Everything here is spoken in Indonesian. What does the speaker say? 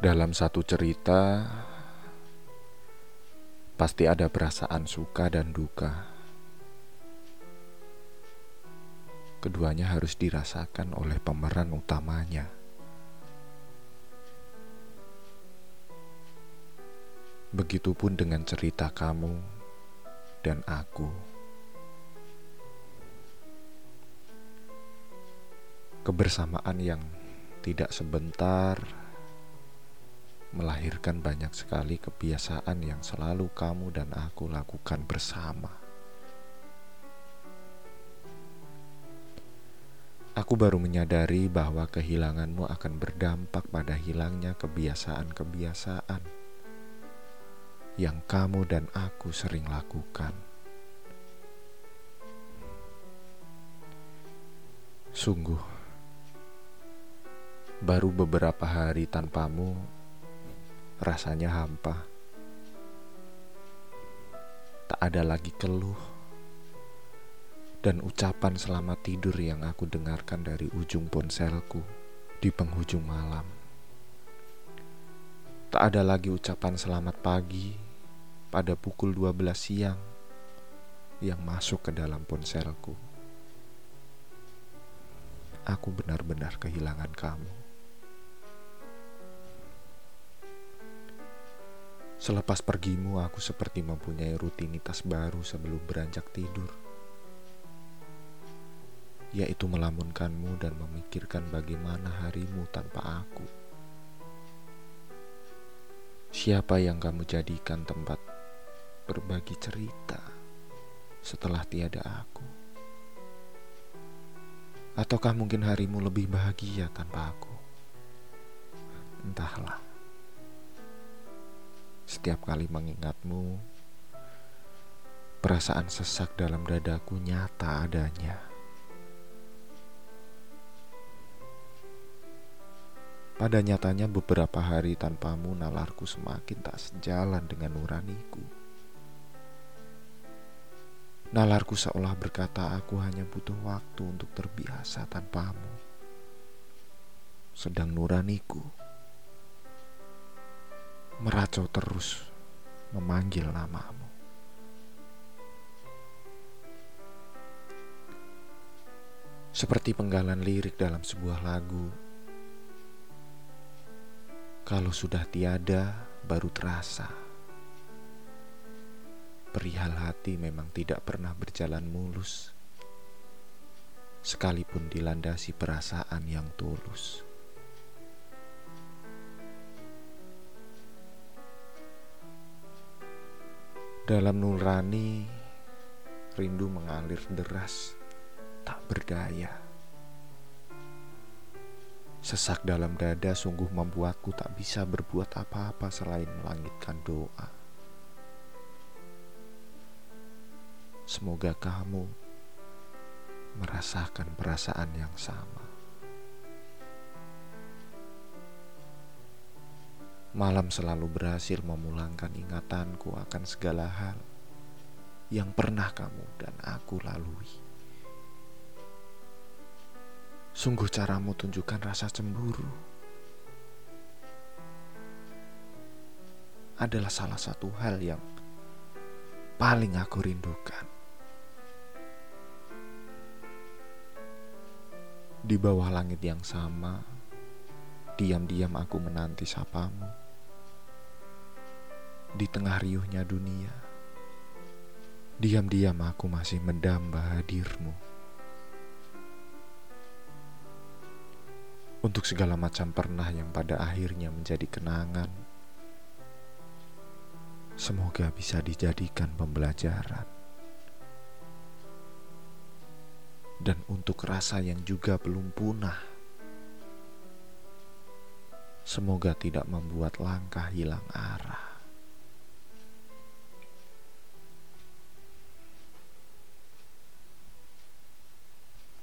Dalam satu cerita, pasti ada perasaan suka dan duka. Keduanya harus dirasakan oleh pemeran utamanya. Begitupun dengan cerita kamu dan aku. Kebersamaan yang tidak sebentar melahirkan banyak sekali kebiasaan yang selalu kamu dan aku lakukan bersama. Aku baru menyadari bahwa kehilanganmu akan berdampak pada hilangnya kebiasaan-kebiasaan yang kamu dan aku sering lakukan. Sungguh, baru beberapa hari tanpamu rasanya hampa. Tak ada lagi keluh dan ucapan selamat tidur yang aku dengarkan dari ujung ponselku di penghujung malam. Tak ada lagi ucapan selamat pagi pada pukul 12 siang yang masuk ke dalam ponselku. Aku benar-benar kehilangan kamu. Selepas pergimu, aku seperti mempunyai rutinitas baru sebelum beranjak tidur, yaitu melamunkanmu dan memikirkan bagaimana harimu tanpa aku. Siapa yang kamu jadikan tempat berbagi cerita setelah tiada aku? Ataukah mungkin harimu lebih bahagia tanpa aku? Entahlah. Setiap kali mengingatmu, perasaan sesak dalam dadaku nyata adanya. Pada nyatanya beberapa hari tanpamu nalarku semakin tak sejalan dengan nuraniku. Nalarku seolah berkata aku hanya butuh waktu untuk terbiasa tanpamu. Sedang nuraniku meracau terus memanggil namamu. Seperti penggalan lirik dalam sebuah lagu. Kalau sudah tiada, baru terasa. Perihal hati memang tidak pernah berjalan mulus, sekalipun dilandasi perasaan yang tulus. Dalam nurani, rindu mengalir deras, tak berdaya. Sesak dalam dada sungguh membuatku tak bisa berbuat apa-apa selain melangitkan doa. Semoga kamu merasakan perasaan yang sama. Malam selalu berhasil memulangkan ingatanku akan segala hal yang pernah kamu dan aku lalui. Sungguh caramu tunjukkan rasa cemburu adalah salah satu hal yang paling aku rindukan. Di bawah langit yang sama, diam-diam aku menanti sapamu di tengah riuhnya dunia. Diam-diam aku masih mendamba hadirmu. Untuk segala macam pernah yang pada akhirnya menjadi kenangan, semoga bisa dijadikan pembelajaran. Dan untuk rasa yang juga belum punah, semoga tidak membuat langkah hilang arah.